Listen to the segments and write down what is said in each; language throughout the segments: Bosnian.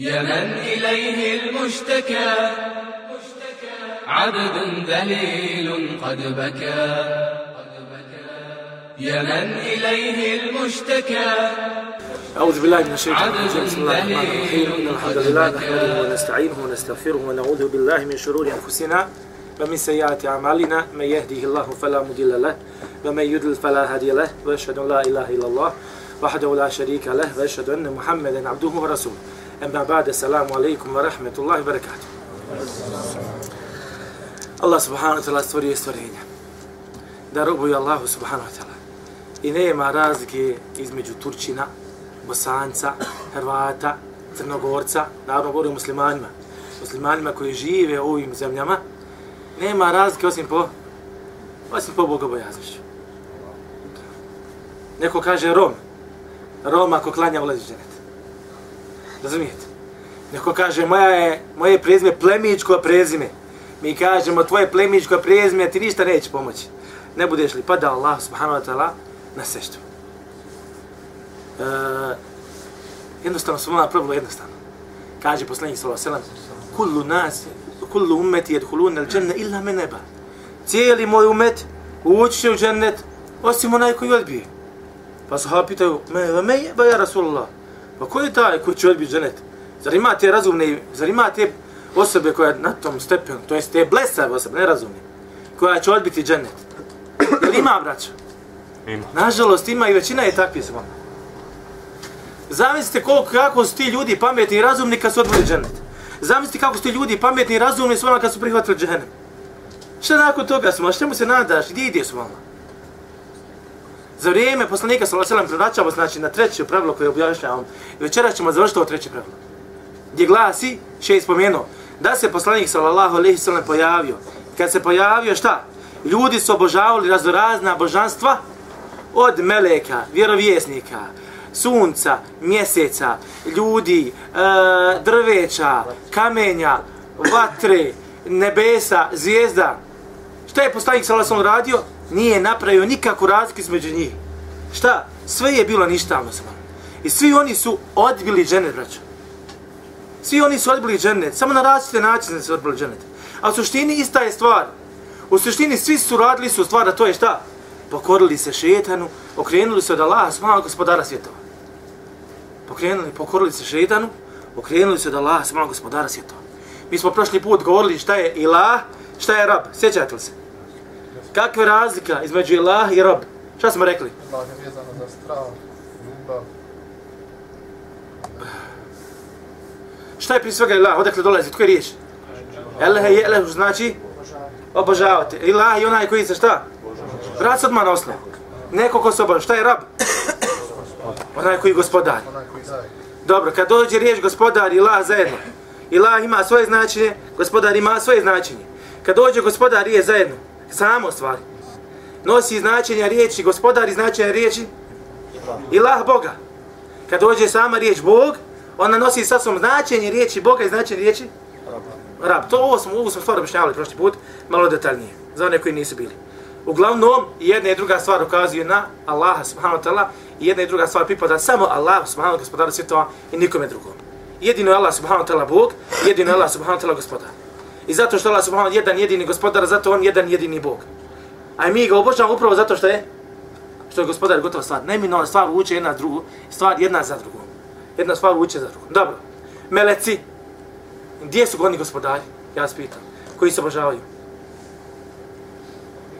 يا من إليه المشتكى. عبد ذليل قد بكى. يا من إليه المشتكى. أعوذ بالله من الشيطان الرجيم. بسم الله الرحمن الرحيم. إن الحمد لله نحمده ونستعينه ونستغفره ونعوذ بالله من شرور أنفسنا ومن سيئات أعمالنا. من يهده الله فلا مضل له ومن يضلل فلا هادي له. وأشهد أن لا إله إلا الله وحده لا شريك له وأشهد أن محمدا عبده ورسوله. Ema ba'de, salamu alaikum wa rahmetullahi wa barakatuh. Allah subhanahu wa ta'ala stvorio stvorenja. Da robuju Allahu subhanahu wa ta'ala. I nema razlike između Turčina, Bosanca, Hrvata, Crnogorca, naravno govorim muslimanima, muslimanima koji žive u ovim zemljama, nema razlike osim po, osim po bogobojaznošću. Neko kaže Rom, Rom ako klanja ulazi žene. Razumijete? Neko kaže moja je, moje prezime plemičko prezime. Mi kažemo tvoje plemičko prezime, ti ništa neće pomoći. Ne budeš li pada Allah subhanahu wa ta'ala na seštu. E, jednostavno su malo pravilo jednostavno. Kaže poslanik sallallahu alejhi ve sellem: "Kullu nas, kullu ummeti yadkhulun al-janna illa man aba." Cijeli moj umet ući će u džennet osim onaj koji odbije. Pa sahaba pitaju, me, me, me, ba ja Rasulullah, pa ko je taj koji će odbiti džennet? Zar ima te razumne, zar ima te osobe koja na tom stepenu, to jest te blesave osobe, ne razumne, koja će odbiti džennet? Jel ima, braćo? Ima. Nažalost, ima i većina je takvi s vama. Zamislite koliko, kako su ti ljudi pametni i razumni kad su odbili džennet. Zamislite kako su ti ljudi pametni i razumni s vama kad su prihvatili džennet. Šta nakon toga smo, šta mu se nadaš, gdje ide s vama? Za vrijeme poslanika sallallahu alejhi ve sellem vraćamo znači na treće pravilo koje objašnjavam. I večeras ćemo završiti ovo treće pravilo. Gdje glasi, še je spomenuo, da se poslanik sallallahu alejhi ve sellem pojavio. Kad se pojavio šta? Ljudi su obožavali raznorazna božanstva od meleka, vjerovjesnika, sunca, mjeseca, ljudi, e, drveća, kamenja, vatre, nebesa, zvijezda. Šta je poslanik sallallahu alejhi ve sellem radio? Nije napravio nikakvu razliku između njih. Šta? Sve je bilo ništavno samo. I svi oni su odbili dženet, braćo. Svi oni su odbili dženet. Samo na različite načine su odbili dženet. A u suštini ista je stvar. U suštini svi su radili su stvar, a to je šta? Pokorili se šetanu, okrenuli se od Allaha, smalog gospodara svjetova. Pokrenuli, pokorili se šetanu, okrenuli se od Allaha, smalog gospodara svjetova. Mi smo prošli put govorili šta je ilah, šta je rab. Sjećate li se? Kakva je razlika između ilah i rab? Šta smo rekli? Allah je vezano za strah, ljubav, Šta je prije svega ilah? Odakle dolazi? Tko je riječ? Elah je elah znači obožavate. Ilah je onaj koji se šta? Vrat se odmah na osnovu. Neko ko se obožava. Šta je rab? Onaj koji gospodar. Dobro, kad dođe riječ gospodar i ilah zajedno. Ilah ima svoje značenje, gospodar ima svoje značenje. Kad dođe gospodar je zajedno, samo stvari. Nosi značenja riječi gospodar i značenja riječi ilah Boga. Kad dođe sama riječ Bog, ona nosi sa sobom značenje riječi Boga i značenje riječi Rab. To ovo smo, ovo smo stvar objašnjavali prošli put, malo detaljnije, za one koji nisu bili. Uglavnom, jedna i druga stvar ukazuje na Allaha subhanahu wa ta'ala i jedna i druga stvar pripada samo Allahu subhanahu wa gospodara svjetova i nikome drugom. Jedino je Allah subhanahu wa ta'ala Bog, jedino je Allah subhanahu wa ta'ala gospodar. I zato što Allah subhanahu jedan jedini gospodar, zato on jedan jedini Bog. A mi ga obožavamo upravo zato što je što je gospodar gotova stvar. Neminovna stvar uče jedna drugu, stvar jedna za drugom. Jedna stvar uče za drugom. Dobro. Meleci, gdje su oni gospodari? Ja vas pitam. Koji se obožavaju?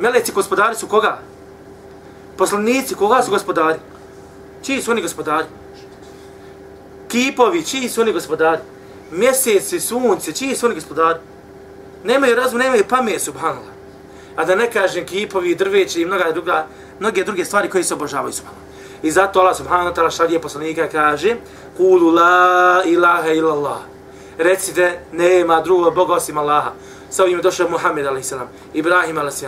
Meleci gospodari su koga? Poslanici, koga su gospodari? Čiji su oni gospodari? Kipovi, čiji su oni gospodari? Mjeseci, sunce, čiji su oni gospodari? Nemaju razum, nemaju pamet, subhanallah. A da ne kažem kipovi, drveće i mnoga druga, mnoge druge stvari koje se obožavaju, subhanallah. I zato Allah subhanahu wa ta'ala šalje poslanika kaže Kulu la ilaha illallah. Recite, nema drugog Boga osim Allaha. Sa ovim je došao Muhammed a.s. Ibrahim a.s.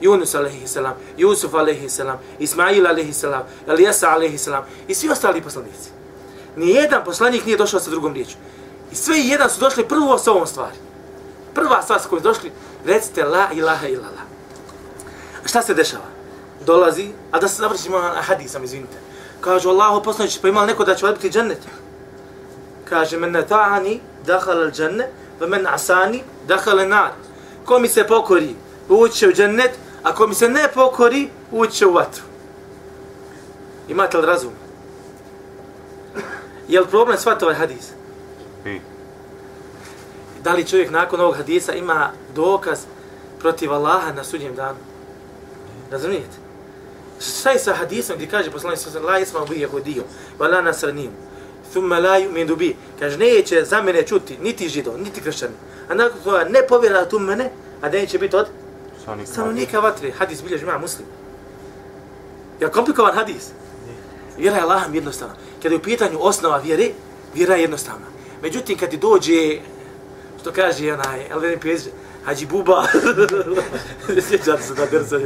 Yunus a.s. Jusuf a.s. Ismail a.s. Elijasa a.s. I svi ostali poslanici. Nijedan poslanik nije došao sa drugom riječom. I sve i jedan su došli prvo sa ovom stvari. Prva stvar s kojom došli, recite la ilaha illallah. A šta se dešava? Dolazi, a da se završimo na hadisam, izvinite. Kažu Allahu poslanici, pa imali neko da će odbiti džennet? Kaže, men nata'ani, dahal al dženne, ve men asani, dahal al nar. Ko mi se pokori, uće u džennet, a ko mi se ne pokori, uće u vatru. Imate li razum? Je li problem shvatiti ovaj hadis? I. Da li čovjek nakon ovog hadisa ima dokaz protiv Allaha na sudnjem danu? Razumijete? Šta je sa hadisom gdje kaže poslanik sa la jesma ubi jehudio, va la nasraniju, thumma la yu'minu bi. Kaže, neće za mene čuti niti židov, niti kršćani. A nakon toga ne povjera tu mene, a da neće biti od Stanovnika. stanovnika vatre. Hadis bilježi ima muslim. Je li komplikovan hadis? Vjera je Allahom jednostavna. Kada je u pitanju osnova vjere, vjera je jednostavna. Međutim, kad ti dođe, što kaže onaj, Elveni Pjeđe, Hađi Buba, sjećam se da drsa,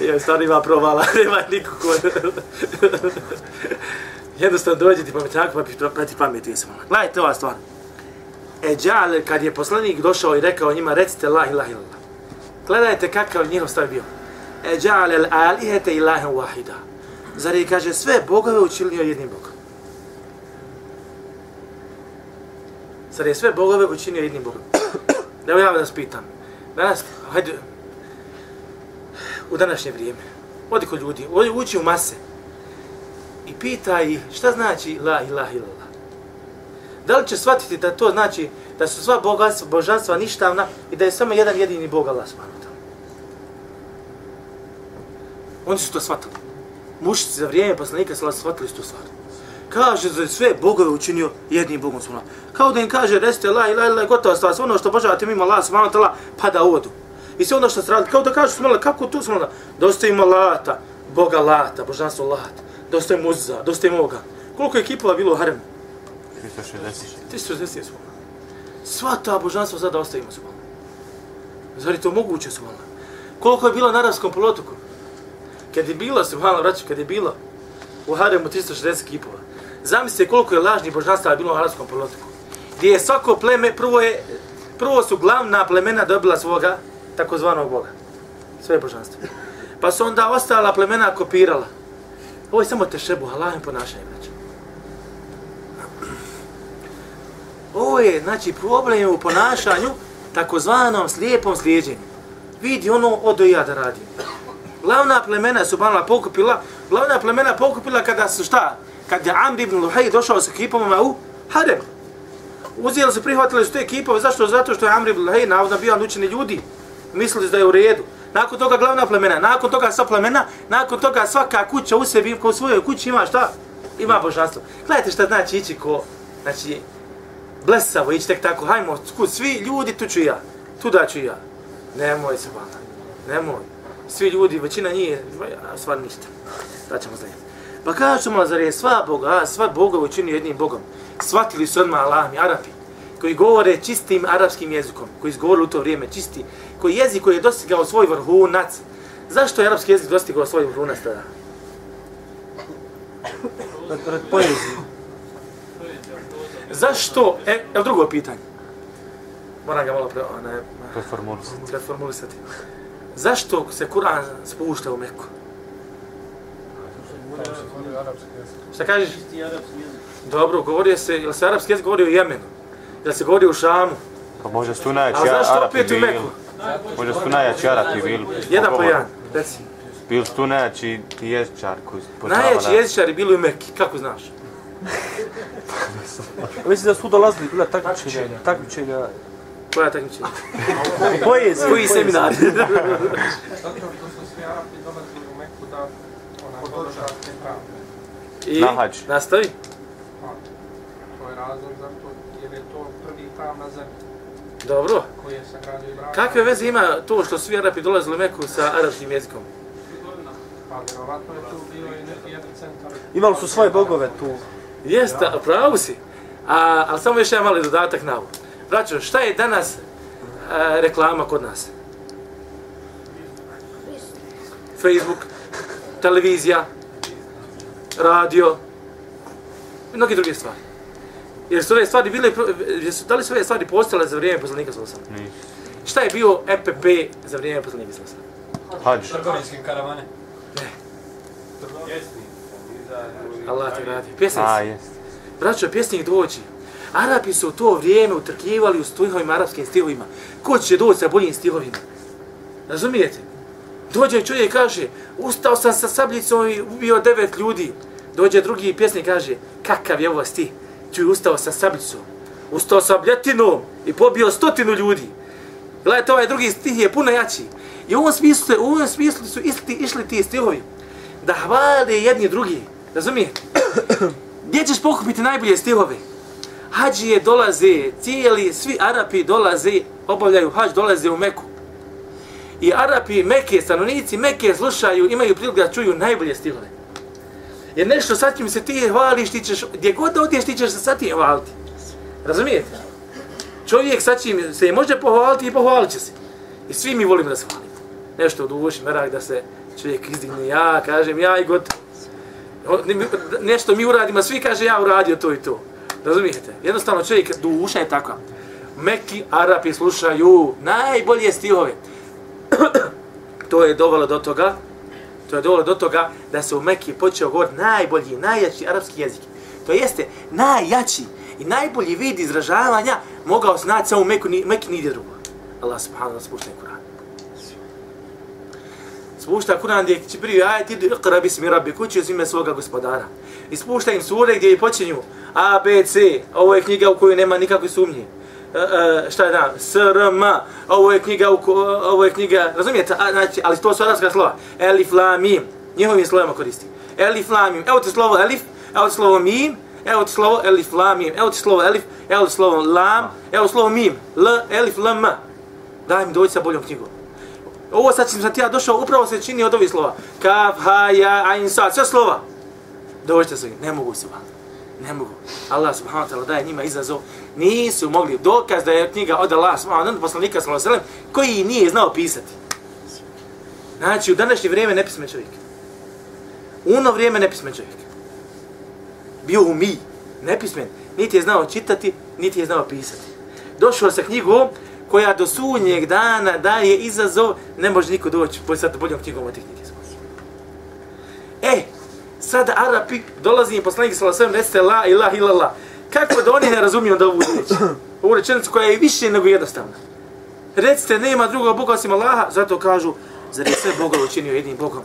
je stvarno ima provala, nema nikako. Jednostavno dođe ti pametnjak, pa, pa, pa ti pametuje se. Gledajte ova stvar. E, džale, kad je poslanik došao i rekao njima, recite la ilaha illallah. Gledajte kakav njihov stav bio. E, džale al alihete ilahem wahida. Zar je, kaže, sve bogove učinio jednim bogom? Sad je sve bogove učinio jednim bogom? Evo ja vas pitam. Danas, hajde, u današnje vrijeme, odi kod ljudi, odi uči u mase i pita ih šta znači la ilaha illallah. Da li će shvatiti da to znači da su sva bogatstva, božanstva ništavna i da je samo jedan jedini Bog Allah subhanahu. Oni su to shvatili. Mušici za vrijeme poslanika su shvatili su tu stvar. Kaže je sve bogove učinio jednim Bogom subhanahu ta'ala. Kao da im kaže resite la ilaha illallah gotova stvar, sve ono što božavate mimo Allah subhanahu wa ta'ala pada u vodu. I sve ono što se radi, kao da kaže smo kako tu smo dosta ima Lata, Boga Lata, božanstvo Lata, dosta je Muza, dosta je Moga. Koliko je kipova bilo u haremu? 360. 360 su Sva ta božanstva sada ostavimo su Zar je to moguće su Koliko je bilo na arabskom polotoku? Kad je bilo, su vraću, kad je bilo u haremu 360 kipova. Zamislite koliko je lažnih božanstava bilo u arabskom polotoku. Gdje je svako pleme, prvo, je, prvo su glavna plemena dobila svoga takozvanog boga. Sve božanstva. Pa su onda ostala plemena kopirala. Ovo je samo tešebu, Allahem ponašanje, braću. Ovo je, znači, problem u ponašanju takozvanom slijepom slijedjenju. Vidi ono, odo ja da radim. Glavna plemena su banala pokupila, glavna plemena pokupila kada su šta? Kad je Amr ibn Luhaj došao sa ekipama u Harem. Uzijeli su, prihvatili su te ekipove, zašto? Zato što je Amr ibn Luhaj navodno bio učeni ljudi. Mislili su da je u redu. Nakon toga glavna plemena, nakon toga sva plemena, nakon toga svaka kuća u sebi, ko u svojoj kući ima šta? Ima božanstvo. Gledajte šta znači ići ko, znači, blesavo, ići tek tako, hajmo, skud, svi ljudi, tu ću ja, tu da ću ja. Nemoj se bana, nemoj. Svi ljudi, većina njih, ja, stvar ništa. Da ćemo zajedno. Pa kažu mu, zar je sva Boga, sva Boga učinio jednim Bogom. Shvatili su odmah Allahmi, Arapi, koji govore čistim arapskim jezikom, koji izgovorili u to vrijeme čisti, koji jezik koji je dostigao svoj vrhunac. Zašto je arapski jezik dostigao svoj vrhunac tada? Rad poezije. Zašto? E, evo drugo pitanje. Moram ga malo pre, ne, Preformulisati. preformulisati. Zašto se Kur'an spušta u Meku? Tamo se govori arapski jezik. Šta kažeš? Dobro, govorio se, jel se arapski jezik govori u Jemenu? Jel se govori u Šamu? Pa možda su A najjači zašto Arapi opet u bili. Meku? Možda su najjači Arapi bili. Jedan po jedan, reci. Bili su tu najjači jezičar koji poznava Najjači jezičari bili u Mekki, kako znaš? Mislim da su dolazili bila takmičenja, takmičenja. Koja takmičenja? Poezije. Koji seminar? Zato što su svi Arapi dolazili u Meku da. I Na hađ. nastavi. To je razlog zato jer je to prvi hram na zemlji Dobro. koji je sagradio Ibrahim. Kakve veze ima to što svi Arapi dolazili u Meku sa arapskim jezikom? Pa vjerovatno je tu bio i neki jedan centar. Imali su svoje bogove tu. Jeste, ja. pravu si. A, ali samo još jedan mali dodatak na ovo. Braćo, šta je danas a, reklama kod nas? Facebook, televizija, radio, i mnogi druge stvari. Jer su ove stvari bile, jer su, da li su ove stvari postale za vrijeme poslanika Salosana? Nisu. Šta je bio EPP za vrijeme poslanika Salosana? Hađ. Trgovinskim karavane. Allah te radi. Pjesnik A, jest. Braćo, pjesnik dođi. Arapi su u to vrijeme utrkivali u stihovima, arapskim stihovima. Ko će doći sa boljim stihovima? Razumijete? Dođe čovjek i kaže, ustao sam sa sabljicom i ubio devet ljudi. Dođe drugi pjesnik i kaže, kakav je ovo stih? Čuj, ustao sa sabljicom, ustao sa bljetinom i pobio stotinu ljudi. Gledajte, ovaj drugi stih je puno jači. I u ovom smislu, u ovom smislu su isti, išli ti stihovi. Da hvale jedni drugi. Razumijete? Gdje ćeš pokupiti najbolje stihove? Hađije dolaze, cijeli, svi Arapi dolaze, obavljaju hađ, dolaze u Meku. I Arapi, Meke, stanovnici Meke slušaju, imaju priliku da čuju najbolje stihove. Jer nešto sa čim se ti hvališ, ti ćeš, gdje god da odješ, ti ćeš se sa tim hvaliti. Razumijete? Čovjek sa čim se može pohvaliti i pohvalit će se. I svi mi volimo da se hvalimo. Nešto u duši, merak da se čovjek izdigne, ja kažem, ja i god. Nešto mi uradimo, svi kaže ja uradio to i to. Razumijete? Jednostavno čovjek, duša je takva. Meki Arapi slušaju najbolje stihove to je dovelo do toga, to je dovelo do toga da se u Mekiji počeo govoriti najbolji, najjači arapski jezik. To jeste najjači i najbolji vid izražavanja mogao znati samo u Meku, Meki nigdje drugo. Allah subhanahu wa spušta Kur'an. Spušta Kur'an gdje će prije ajet idu iqra bismi rabbi kući uz ime svoga gospodara. I spušta im sure gdje počinju A, B, C. Ovo je knjiga u kojoj nema nikakve sumnje. E, e, šta je da? SRM, Ovo je knjiga, ovo je knjiga, razumijete? A, znači, ali to su arabska slova. Elif, la, mim. Njihovim slovima koristi. Elif, la, mim. Evo ti slovo elif, evo ti slovo mim, evo ti slovo elif, la, mim. Evo ti slovo elif, evo ti slovo lam, evo slovo mim. L, elif, l, m. Daj mi doći sa boljom knjigom. Ovo sad sam ti ja došao, upravo se čini od ovih slova. Kaf, ha, ja, ain, sad, sve slova. Dođite se, ne mogu se vam. Ne mogu. Allah subhanahu wa ta'ala daje njima izazov. Nisu mogli dokaz da je knjiga od Allah subhanahu wa ta'ala, poslanika sallallahu alaihi wa koji nije znao pisati. Znači, u današnje vrijeme nepismen čovjek. U ono vrijeme nepismen čovjek. Bio u mi, nepismen. Niti je znao čitati, niti je znao pisati. Došao sa knjigom koja do sunnjeg dana daje izazov, ne može niko doći po sad boljom knjigom od tih knjige. E, sada Arapi dolazi im poslanik sa alejhi ve la ilaha ilala. Kako da oni ne razumiju da ovu riječ? Ovu rečenicu koja je više nego jednostavna. Recite, nema drugog Boga osim Allaha, zato kažu, zar je sve Boga učinio jednim Bogom?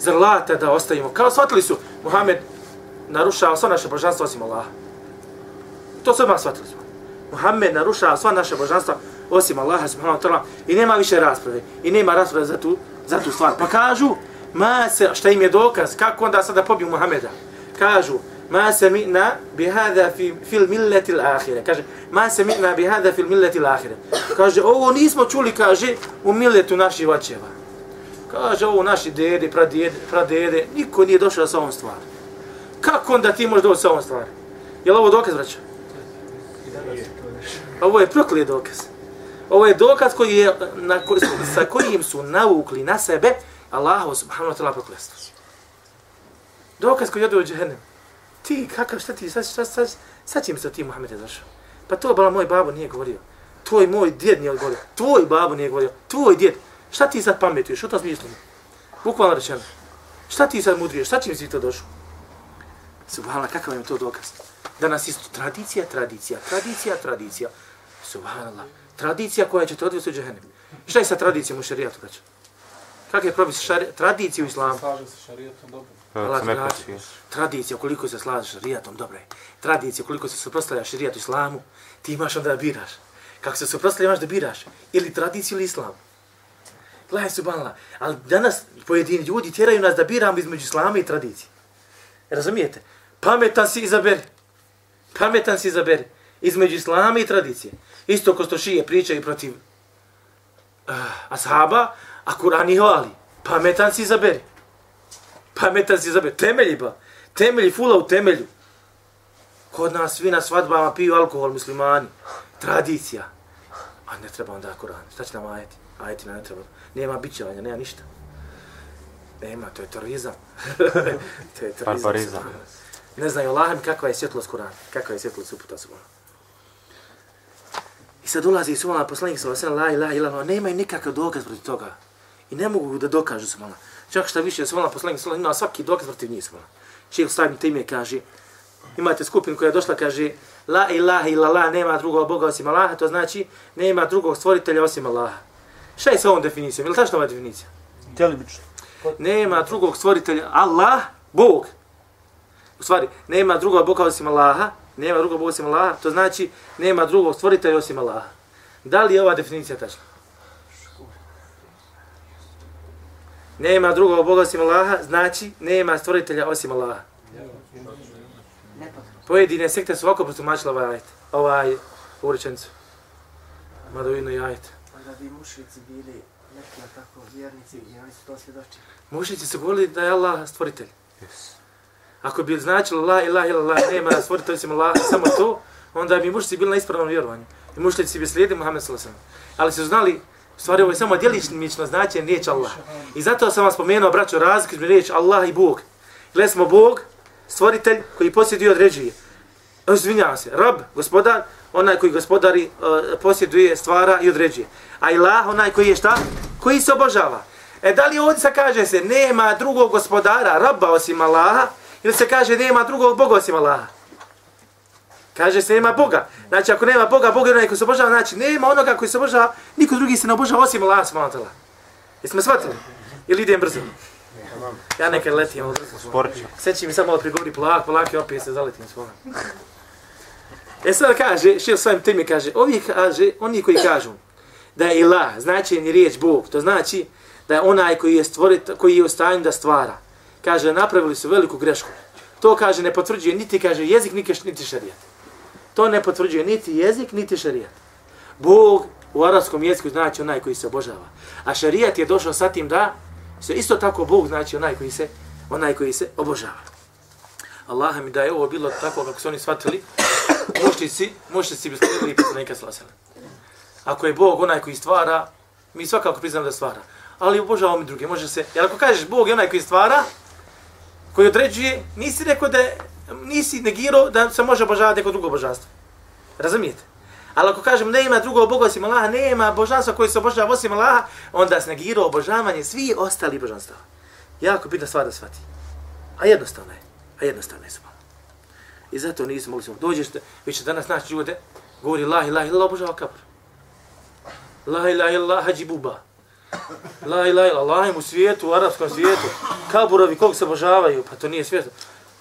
Zar lata da ostavimo? Kao shvatili su, Muhammed narušava sva naše božanstva osim Allaha. To sve odmah shvatili su. Muhammed narušava sva naše božanstva osim Allaha subhanahu wa ta'ala i nema više rasprave. I nema rasprave za tu, za tu stvar. Pa kažu, ma se, šta im je dokaz, kako onda sada pobiju Muhameda? Kažu, ma se mi'na bi hada fi, fil milleti l'ahire. Kaže, ma se mi'na bi hada fil milleti l'ahire. Kaže, ovo nismo čuli, kaže, u milletu naših vačeva. Kaže, ovo naši dede, pradede, pradede, niko nije došao sa ovom stvari. Kako onda ti možeš doći sa ovom stvari? Je li ovo dokaz, vraća? Ovo je proklije dokaz. Ovo je dokaz koji je, na, ko, sa kojim su navukli na sebe Allahu subhanahu wa ta'ala proklestvo. Dokaz koji ode u džehennem. Ti, kakav, šta ti, sad, šta, sad, sad će mi se ti Muhammed je zašao. Pa to bala moj babo nije govorio. Tvoj moj djed nije govorio. Tvoj babo nije govorio. Tvoj djed. Šta ti sad pametuješ? Što to smišljamo? Bukvalno rečeno. Šta ti sad mudriješ? Šta će mi si to došao? Subhanallah, kakav je to dokaz? Danas isto tradicija, tradicija, tradicija, tradicija. Subhanallah. Tradicija koja će te odvesti u džehennem. Šta je sa tradicijom u šarijatu, braćo? Kak je propis šari... tradicije u islamu? Slaže se šarijetom dobro. Allah si. tradicija, koliko se slaže šarijatom, dobro je. Tradicija, koliko se suprostavlja šarijatu islamu, ti imaš onda da biraš. Kako se suprostavlja, imaš da biraš. Ili tradiciju ili islam. Gledaj, subhanallah. Ali danas pojedini ljudi tjeraju nas da biramo između islama i tradicije. Razumijete? Pametan si izaberi. Pametan si izaberi. Između islama i tradicije. Isto ko što šije pričaju protiv uh, ashaba, a Kur'an ih hvali. Pametan si izaberi. Pametan si izaberi. Temelji ba. Temelji fula u temelju. Kod nas svi na svadbama piju alkohol muslimani. Tradicija. A ne treba onda Kur'an. Šta će nam ajeti? Ajeti nam ne treba. Nema bićevanja, nema ništa. Nema, to je terorizam. to je terorizam. Barbarizam. Ne znaju Allahem kakva je svjetlost Kur'ana. Kakva je svjetlost uputa subhana. I sad ulazi subhana poslanik sallallahu alejhi ve sellem la ilaha illallah, nemaju nikakav dokaz protiv toga. I ne mogu da dokažu subhana. Čak šta više subhana poslanik sallallahu ima svaki dokaz protiv njih subhana. Šejh Stavim Timije kaže, imate skupinu koja je došla, kaže, La ilaha illallah, nema drugog Boga osim Allaha, to znači nema drugog stvoritelja osim Allaha. Šta je sa ovom definicijom? Je li tačno ova definicija? Djelimično. Nema drugog stvoritelja, Allah, Bog. U stvari, nema drugog Boga osim Allaha, nema drugog Boga osim Allaha, to znači nema drugog stvoritelja osim Allaha. Da li je ova definicija tačna? Nema drugog Boga osim Allaha, znači nema stvoritelja osim Allaha. Pojedine sekte su ovako postumačile ovaj ajet, ovaj urečencu. Mada ujedno i ajet. Onda bi mušici bili neki tako vjernici i oni su to svjedočili. Mušici su govorili da je Allah stvoritelj. Ako bi značilo la ilaha illallah, nema stvoritelj osim Allah, samo to, onda bi mušici bili na ispravnom vjerovanju. I mušici bi slijedili Muhammed sallallahu alejhi ve sellem. Ali su znali U stvari ovo je samo djeličnično značenje riječ Allah. I zato sam vam spomenuo, braćo, razliku između riječ Allah i Bog. Gle smo Bog, stvoritelj koji posjeduje i određuje. Izvinjavam se, rab, gospodar, onaj koji gospodari, uh, posjeduje, stvara i određuje. A ilah, onaj koji je šta? Koji se obožava. E da li ovdje se kaže se, nema drugog gospodara, rabba osim Allaha, ili se kaže nema drugog Boga osim Allaha? Kaže se nema Boga. Znači ako nema Boga, Bog je onaj koji se obožava, znači nema onoga koji se obožava, niko drugi se ne obožava osim Allah subhanahu wa ta'ala. Jesi me shvatili? Ili idem brzo? Ja nekad letim. ali- Sporće. Seći mi samo malo prigovori polak, polak i opet se zaletim svoga. E sad kaže, šil svojim temi kaže, ovi kaže, oni koji kažu da je ilah, značenje riječ Bog, to znači da je onaj koji je stvorit, koji je u stanju da stvara. Kaže, napravili su veliku grešku. To kaže, ne potvrđuje niti, kaže, jezik, niti šarijat. To ne potvrđuje niti jezik, niti šarijat. Bog u arabskom jeziku znači onaj koji se obožava. A šarijat je došao sa tim da se isto tako Bog znači onaj koji se onaj koji se obožava. Allah mi da je ovo bilo tako kako su oni shvatili, mušnici, mušnici bi slijedili poslanika slasala. Ako je Bog onaj koji stvara, mi svakako priznamo da stvara. Ali obožavamo mi druge, može se. Jer ako kažeš Bog je onaj koji stvara, koji određuje, nisi rekao da nisi negirao da se može obožavati neko drugo božanstvo. Razumijete? Ali ako kažem ne ima drugog Boga osim Allaha, nema božanstva koji se obožava osim Allaha, onda se negirao obožavanje svih ostali božanstava. Jako bitna stvar da shvati. A jednostavno je. A jednostavno je subhano. I zato nismo mogli smo. Dođeš, vi ćete danas naći ljude, govori la ilaha illallah, obožava kabur. La ilaha illallah, hađi buba. La ilaha illallah, Allah im u svijetu, u arapskom svijetu. Kaburovi, kog se obožavaju, pa to nije svijetu.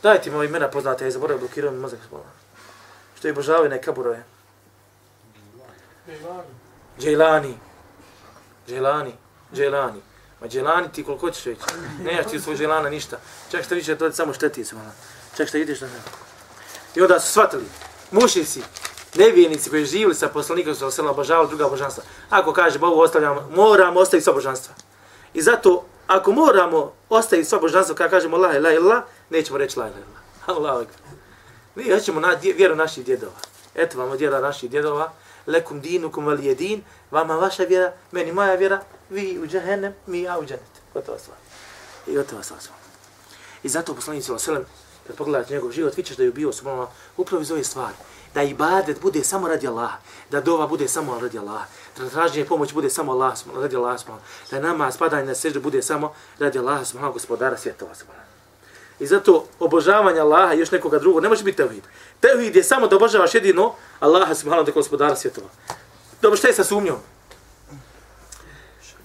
Dajte mi ove imena poznate, ja zaboravim, blokirao mi mozak. Što je obožavaju ne kaburove. Dželani. Dželani. Dželani. Ma Dželani ti koliko ćeš reći. Nemaš ti svoj Dželana ništa. Čak što više to samo šteti. Ona. Čak što vidiš da ne. I onda su shvatili. Mušici, nevijenici koji živjeli sa poslanikom su se obožavali druga božanstva. Ako kaže Bogu ostavljamo, moramo ostaviti sva božanstva. I zato, ako moramo ostaviti sva božanstva, kada kažemo la ilaha illallah, nećemo reći la ilaha. Allahu ekber. Mi hoćemo na vjeru naših djedova. Eto vam od vjera naših djedova. Lekum dinukum vel jedin. Vama vaša vjera, meni moja vjera. Vi u džahennem, mi ja u džanet. Gotova stvar. I gotova stvar. I zato poslanik sallallahu alejhi ve sellem kad pogledate njegov život, vidiš da je bio subhanallah upravo iz ove stvari. Da ibadet bude samo radi Allaha, da dova bude samo radi Allaha, da traženje pomoć bude samo Allah, radi Allaha, da nama spadanje na seždu bude samo radi Allaha, subhanallah, gospodara svjetova, subhanallah. I zato obožavanje Allaha i još nekoga drugog ne može biti tevhid. Tevhid je samo da obožavaš jedino Allaha subhanahu da gospodara svjetova. Dobro, šta je sa sumnjom?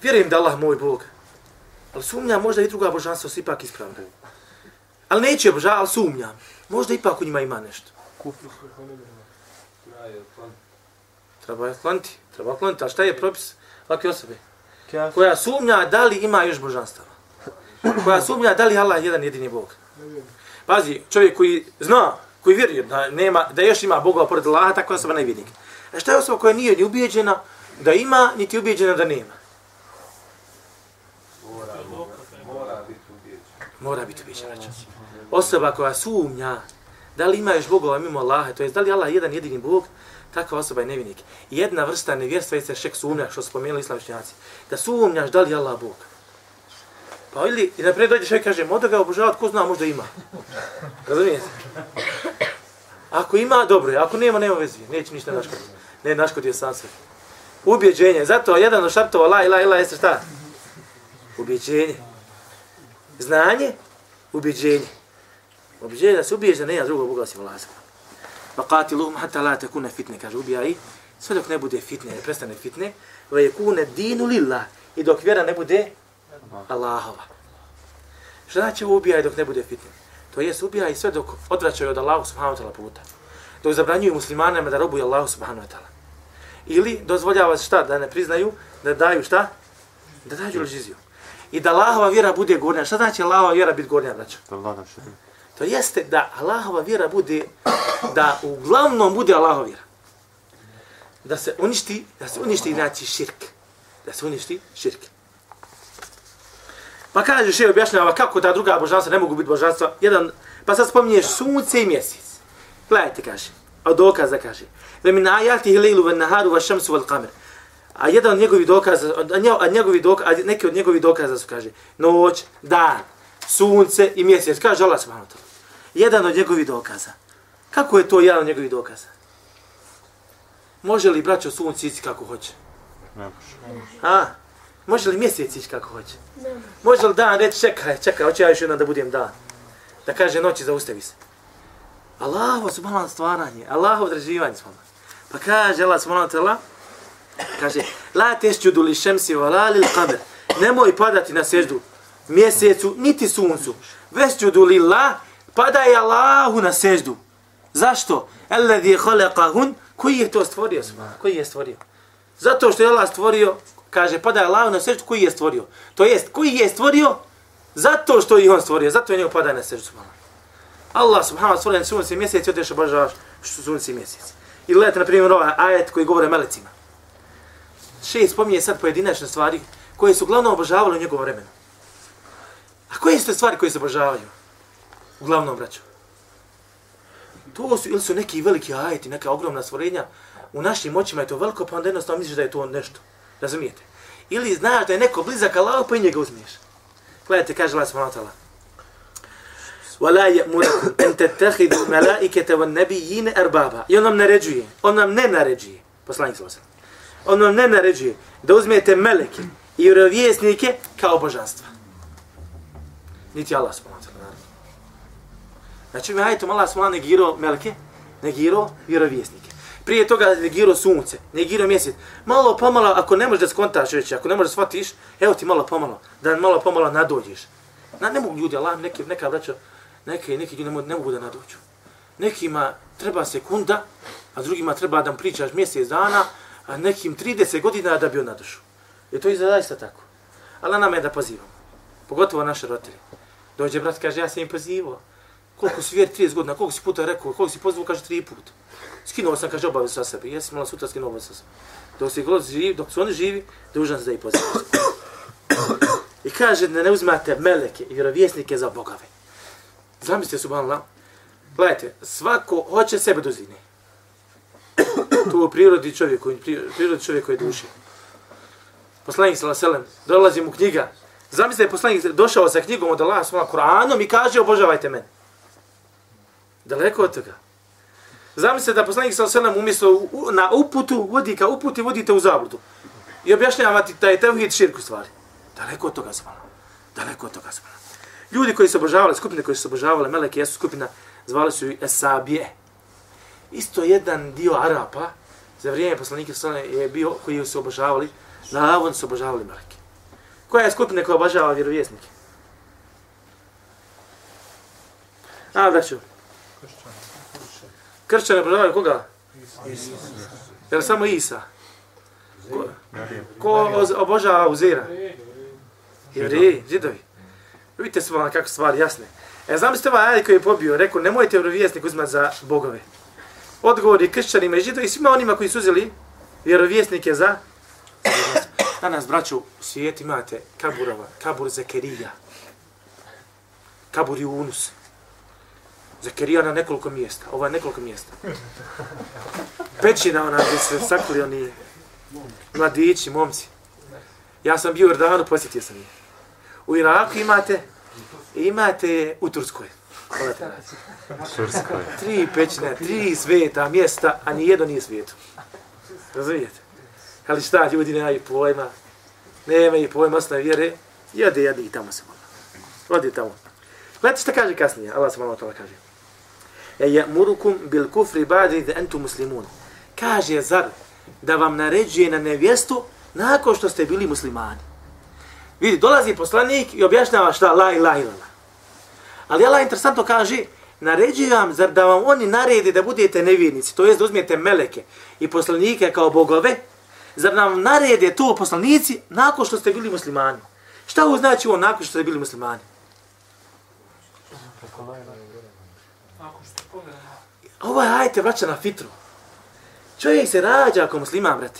Vjerujem da Allah moj Bog. Ali sumnjam možda i druga božanstva su ipak ispravna. Ali neće obožavati, ali sumnjam. Možda ipak u njima ima nešto. Treba je kloniti. Treba kloniti. A šta je propis ovakve osobe? Koja sumnja da li ima još božanstava. Koja sumnja da li Allah jedan jedini Bog. Pazi, čovjek koji zna, koji vjeruje da nema, da još ima Boga pored Allaha, takva osoba nevjednik. A šta je osoba koja nije ni ubijeđena da ima, niti ubijeđena da nema? Mora biti ubijeđena. Osoba koja sumnja da li ima još Bogova mimo Allaha, to je da li Allah jedan jedini Bog, takva osoba je nevjernik. Jedna vrsta nevjerstva je šek sumnja, što su spomenuli islamšnjaci. Da sumnjaš da li je Allah Bog. Pa ili, i naprijed dođe čovjek kaže, moda ga obožavati, ko zna, možda ima. Razumijete? Ako ima, dobro je. Ako nema, nema vezi. Neće ništa naškoditi. Ne, naškodi je sam sve. Ubjeđenje. Zato jedan od šartova la ila ila jeste šta? Ubjeđenje. Znanje, ubjeđenje. Ubjeđenje da se ubiješ da nema drugog Boga osim Allah. Va qatiluhum hatta la takuna fitne, kaže ubijaj, sve dok ne bude fitne, ne prestane fitne, va yakuna dinu lillah, i dok vjera ne bude Allahova. Šta znači ubijaj dok ne bude fitne? To jest ubijaj sve dok odvraćaju od Allahu subhanahu wa ta'ala puta. Dok zabranjuju muslimanima da robuju Allahu subhanahu wa ta'ala. Ili dozvoljava šta? Da ne priznaju, da daju šta? Da daju džiziju. I da Allahova vjera bude gornja. Šta znači Allahova vjera biti gornja, braćo? Naš To jeste da Allahova vjera bude, da uglavnom bude Allahova vjera. Da se uništi, da se uništi znači širk. Da se uništi širk. Pa kaže še objašnjava kako ta druga božanstva ne mogu biti božanstva. Jedan, pa sad spominješ sunce i mjesec. Gledajte, kaže. A dokaza kaže. Da mi najati hilailu ven naharu va šamsu val kamer. A jedan od njegovih dokaza, a njegovi dokaza, a neki od njegovih dokaza su, kaže, noć, dan, sunce i mjesec. Kaže Allah subhanahu wa ta'ala. Jedan od njegovih dokaza. Kako je to jedan od njegovih dokaza? Može li braćo sunce ići kako hoće? Ne može. A? Može li mjesec ići kako hoće? Može li dan reći čekaj, čekaj, hoće ja još jedan da budem dan? Da kaže noći zaustavi se. Allahovo subhanahu stvaranje, Allahovo određivanje subhanahu. Pa kaže Allah subhanahu ta'ala, kaže, la tesđudu li šemsi wa la lil kamer. Nemoj padati na seždu mjesecu, niti suncu. Vesđudu li la, padaj Allahu na seždu. Zašto? Alladhi je khalaqahun, koji je to stvorio subhanahu? Koji je stvorio? Zato što je Allah stvorio, kaže, pada Allahu na srđu koji je stvorio? To jest, koji je stvorio? Zato što je on stvorio, zato je njegu pada na srđu. subhanahu. Allah subhanahu wa ta'ala sunce i mjesec i odeš obožavaš sunce i mjesec. I gledajte, na primjer, ovaj ajet koji govore melecima. Šest spominje sad pojedinačne stvari koje su uglavnom obožavali u njegovom vremenu. A koje su te stvari koje se obožavaju? Uglavnom, braću. To su, ili su neki veliki ajeti, neka ogromna stvorenja, u našim očima je to veliko, pa onda jednostavno misliš da je to nešto. Razumijete? Ili znaš da je neko blizak Allah, pa i njega uzmiješ. Gledajte, kaže Allah subhanahu wa ta'ala. ولا يأمركم أن تتخذوا ملائكة والنبيين أربابا I on nam naređuje, on nam ne naređuje, poslanik sallallahu On nam ne naređuje da uzmete meleke i vjerovjesnike kao božanstva. Niti Allah subhanahu wa ta'ala. Znači mi ajetom Allah subhanahu negirao meleke, negirao vjerovjesnike. Prije toga negirao sunce, negirao mjesec. Malo pomalo, ako ne možeš da skontaš već, ako ne možeš da shvatiš, evo ti malo pomalo, da malo pomalo nadođeš. Na, ne mogu ljudi, Allah, neki, neka vraća, neke, neki ljudi ne mogu, ne mogu da nadođu. Nekima treba sekunda, a drugima treba da pričaš mjesec dana, a nekim 30 godina da bi on nadošao. I to je zaista tako. Ali nam je da pozivamo. Pogotovo naše roditelje. Dođe brat, kaže, ja sam im pozivao. Koliko si vjer 30 godina, koliko si puta rekao, koliko si pozivao, kaže, tri put. Skinuo sam, kaže, obavio sa sebe. Jesi malo sutra skinuo sa sebe. Dok, si god živi, dok su oni živi, dužan se da ih pozivao. I kaže da ne uzmate meleke i vjerovjesnike za bogave. Zamislite, subhanallah, gledajte, svako hoće sebe dozine. To u prirodi čovjeku, prirodi čovjeku je duše. Poslanik sallallahu alejhi ve sellem dolazi mu knjiga. Zamislite, poslanik došao sa knjigom od Allaha sa Kur'anom i kaže obožavajte mene. Daleko od toga. Zamislite da poslanik sa alejhi umjesto na uputu vodi ka uputi vodite u zabludu. I objašnjavati da je tevhid širku stvari. Daleko od toga smo. Daleko od toga smo. Ljudi koji su obožavali, skupine koji su obožavali, meleke jesu skupina, zvali su ih Esabije. Isto jedan dio Arapa, za vrijeme poslanike sa je bio koji su obožavali, navodno su obožavali meleke. Koja je skupina koja obožava vjerovjesnike? A, braću. Kršćani obožavaju koga? Je li samo Isa? Ko, ko obožava Uzira? Jevreji, židovi. Vidite vam kako stvari jasne. E, znam ste ovaj koji je pobio, rekao, nemojte vjerovjesnik uzmati za bogove. Odgovor je kršćanima i židovi, svima onima koji su uzeli vjerovjesnike za Danas, braću, u svijetu imate kaburova, kabur Zekerija, kabur Yunus. Zekerija na nekoliko mjesta, ovo je nekoliko mjesta. Pećina ona gdje se sakli oni mladići, momci. Ja sam bio u Jordanu, posjetio sam ih. U Iraku imate, imate u Turskoj. Turskoj. Tri pećine, tri sveta mjesta, a ni jedno nije svijetu. Razumijete? Ali šta, ljudi nemaju pojma, nemaju pojma, osnovi vjere, jede, jede i tamo se malo. Odi tamo. Gledajte šta kaže kasnije, Allah se malo toga kaže e ya'murukum bil kufri ba'da idh antum muslimun. Kaže zar da vam naređuje na nevjestu nakon što ste bili muslimani. Vidi, dolazi poslanik i objašnjava šta la ilaha illallah. Ali Allah interesantno kaže, naređuje vam, zar da vam oni naredi da budete nevjernici, to jest da uzmijete meleke i poslanike kao bogove, zar nam narede to poslanici nakon što ste bili muslimani? Šta ovo znači ovo nakon što ste bili muslimani? Ovo je ajte vraća na fitru. Čovjek se rađa ako musliman, brate.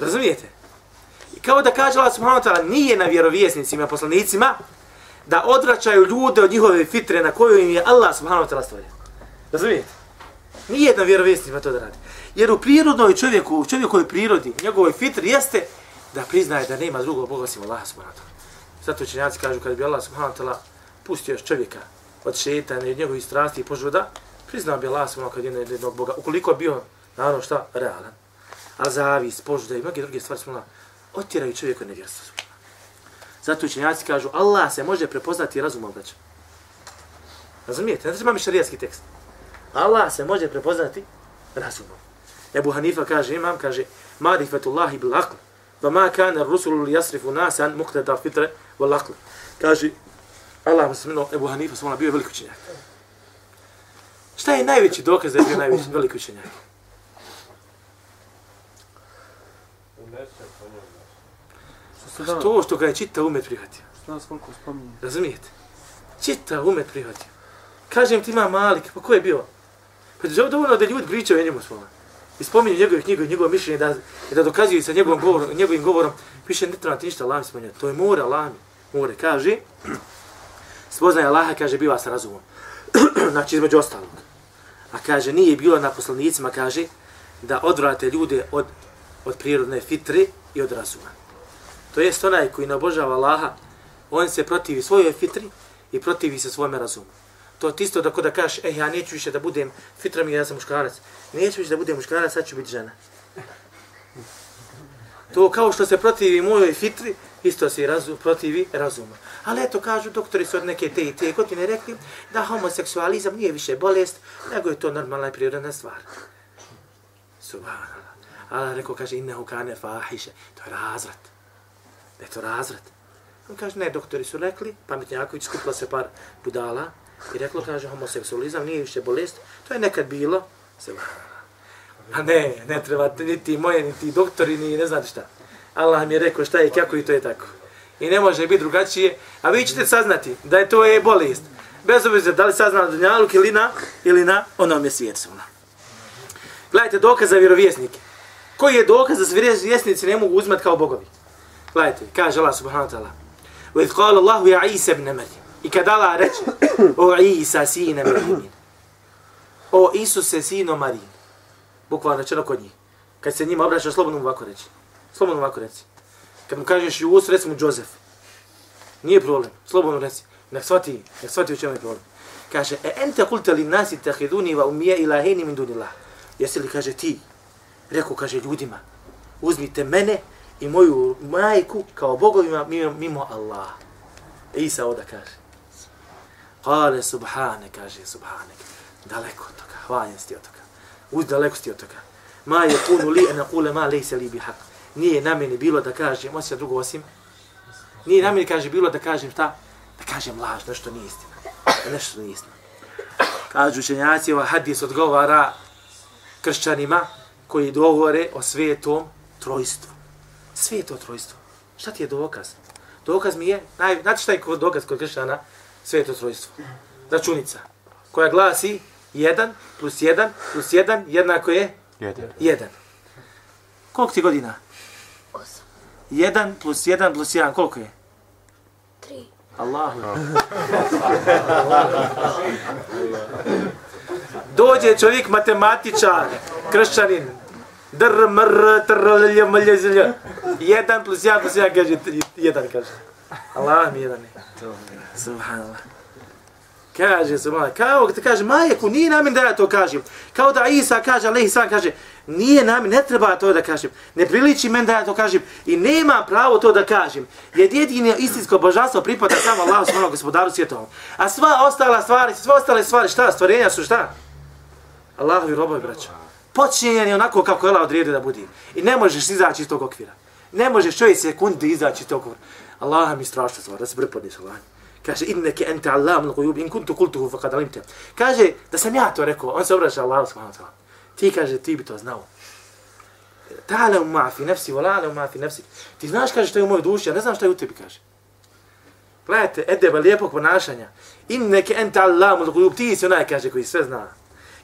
Razumijete? I kao da kaže Allah subhanahu wa ta'ala nije na vjerovjesnicima, poslanicima, da odvraćaju ljude od njihove fitre na koju im je Allah subhanahu wa ta'ala stvorio. Razumijete? Nije na vjerovjesnicima to da radi. Jer u prirodnoj čovjeku, u čovjekovoj prirodi, njegovoj fitri jeste da priznaje da nema drugog Boga osim Allaha subhanahu wa ta'ala. Zato učenjaci kažu kad bi Allah subhanahu wa ta'ala pustio još čovjeka od šetana i od njegovih strasti i požuda, priznao bi Allah subhanahu kad je jednog Boga. Ukoliko je bio, naravno šta, realan. A zavis, požuda i mnoge druge stvari smo otjeraju čovjeku nevjerstvo. Zato učenjaci kažu, Allah se može prepoznati razumom, braću. Razumijete? Ne treba mi šarijatski tekst. Allah se može prepoznati razumom. Ebu Hanifa kaže, imam, kaže, marifetullahi bil aql, va ma kana rusulu li jasrifu nasan muqtada fitre wal aql. Kaže, Allah se Ebu Hanifa smo bio velik učenjak. Šta je najveći dokaz da je bio najveći velik učenjak? To što ga je čita umet prihvatio. Razumijete? Čita umet prihvatio. Kažem ti ima Malik, pa ko je bio? Pa je dovoljno da ljudi pričaju o njemu svojom. I spominju njegove knjige i njegove mišljenje da, da dokazuju sa njegovim govorom, njegovim govorom. Piše, ne treba ti ništa Allah spominjati. To je mora Allah More, kaže. Spoznaje Allaha, kaže, biva sa razumom. znači, između ostalog. A kaže, nije bilo na poslanicima, kaže, da odvrate ljude od, od prirodne fitre i od razuma. To jest onaj koji nabožava obožava Allaha, on se protivi svojoj fitri i protivi se svome razumu. To je isto da ko da kažeš, eh, ja neću više da budem fitra mi, ja sam muškarac. Neću više da budem muškarac, sad ću biti žena. To kao što se protivi mojoj fitri, isto se razum, protivi razuma. Ali eto, kažu doktori su od neke te i te godine rekli da homoseksualizam nije više bolest, nego je to normalna i prirodna stvar. Subhanallah. Allah rekao, kaže, innehu kane fahiše. To je razvrat. Da je to razvrat. On kaže, ne, doktori su rekli, pametnjaković skupila se par budala i reklo, kaže, homoseksualizam nije više bolest, to je nekad bilo, se A ne, ne treba niti moje, niti doktori, ni ne znate šta. Allah mi je rekao šta je kako i to je tako. I ne može biti drugačije, a vi ćete saznati da je to je bolest. Bez obzira da li sazna dunjaluk ili na, ili na onom je svijet Gledajte, dokaz za vjerovjesnike. Koji je dokaz da se vjerovjesnici ne mogu uzmat kao bogovi? Gledajte, kaže Allah subhanahu wa ta'ala. Wa idh Allahu ya Isa ibn Maryam. I kad Allah reče, o Isa sine Maryam. O Isuse sino Marijin. Bukvalno rečeno kod njih. Kad se njima obraća, slobodno mu ovako reći. Slobodno ovako reci. Kad mu kažeš Jus, reci mu Josef. Nije problem. Slobodno reci. Nek shvati, nek shvati u čemu je problem. Kaže, e ente kulte li nasi tahiduni va umije ilaheni min dunillah. Jesi li, kaže, ti, rekao, kaže, ljudima, uzmite mene i moju majku kao bogovima mimo, mimo Allah. Isa oda kaže. Kale subhane, kaže subhane. Daleko od toga, hvaljen si od toga. Uz daleko si od toga. Ma je kunu li ena kule ma lejse li bi hak. Nije na meni bilo da kažem, osim drugo osim. Nije na meni kaže bilo da kažem šta? Da kažem laž, nešto nije istina. Nešto nije istina. Kažu učenjaci, ova hadis odgovara kršćanima koji govore o svetom trojstvu. Sve je to trojstvo. Šta ti je dokaz? Dokaz mi je, naj, znate šta je dokaz kod kršćana? Sve je to trojstvo. Računica. Koja glasi 1 plus 1 plus 1 jednako je 1. Koliko ti godina? 8. 1 plus 1 plus 1, koliko je? 3. Allahu. Dođe čovjek matematičar, kršćanin, dr, mr, tr, lj, mlj, zlj. Jedan plus jedan plus jedan kaže, jedan kaže. Allah mi jedan je. Subhanallah. Kaže se, mala, kao te kaže, majeku, nije namin da ja to kažem. Kao da Isa kaže, Alehi sam kaže, nije namin, ne treba to da kažem. Ne priliči men da ja to kažem. I nema pravo to da kažem. Jer jedino istinsko božanstvo pripada samo Allahu svojom gospodaru svjetovom. A sva ostala stvari, sve ostale stvari, šta, stvorenja su šta? Allahovi robovi, braćo. Počinjen je onako kako je Allah odredio da budi. I ne možeš izaći iz tog okvira. Ne možeš čovjek sekundi izaći iz tog okvira. Allah mi strašno stvar, da se brpodniš Allah. Kaže, inneke ente Allahum l'gujub, in kuntu kultuhu faqad alimte. Kaže, da sam ja to rekao, on se obraća Allah subhanahu wa ta'ala. Ti kaže, ti bi to znao. Ta'ala ma fi nafsi, wa la'ala ma fi nafsi. Ti znaš, kaže, što je u mojoj duši, ja ne znam što je u tebi, kaže. Gledajte, edeba lijepog ponašanja. Inneke ente Allahum l'gujub, ti si onaj, kaže, koji sve zna.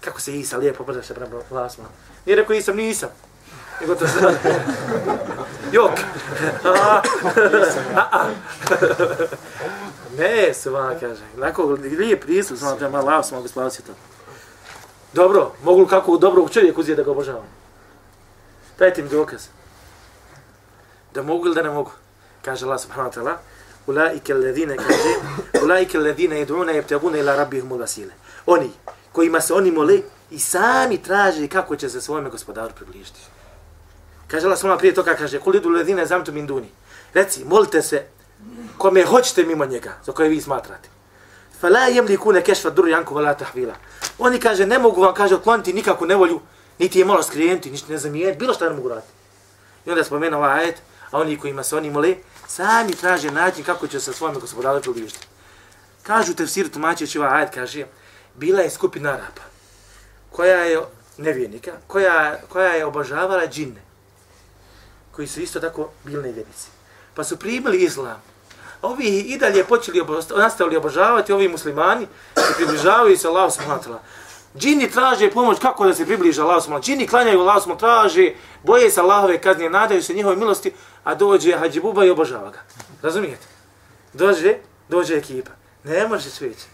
Kako se Isa lijepo obraća prema Allah subhanahu Nije rekao, Isam, nisam. Nego to zna. Jok. ne, se vam kaže. Lako, lijep pristup, znam da je ono, malo lao, mogu spavati to. Dobro, mogu li kako dobrog čovjeka uzije da ga obožavam? Dajte mi dokaz. Da mogu ili da ne mogu? Kaže Allah subhanahu wa ta'ala. Ulaike alladhina kaže, ulaike alladhina yad'una yabtaguna ila rabbihim al-wasila. Oni kojima se oni mole i sami traže kako će se svojome gospodaru približiti. Kaže Allah subhanahu prije toga kaže, "Kulidu idu zamtu min duni. Reci, molite se kome hoćete mimo njega, za koje vi smatrate. Fala yamlikuna kashfa durri ankum wala tahvila. Oni kaže ne mogu vam kaže otkloniti nikakvu nevolju, niti je malo skrijenti, ništa ne zamijeniti, bilo šta ne mogu raditi. I onda spomenu ovaj ajet, a oni kojima se oni mole, sami traže način kako će se svojim gospodaru približiti. Kažu tefsir tumačeći ovaj ajet, kaže, bila je skupina Araba, koja je nevjernika, koja, koja je obožavala džinne, koji su isto tako bili nevjernici. Pa su primili islam. Ovi i dalje počeli obo, nastavili obožavati, ovi muslimani se približavaju se Allahu subhanahu wa Džini traže pomoć kako da se približe Allahu subhanahu Džini klanjaju Allahu subhanahu traže, boje se Allahove kazne, nadaju se njihove milosti, a dođe Hadži Buba i obožava ga. Razumijete? Dođe, dođe ekipa. Ne može sveći.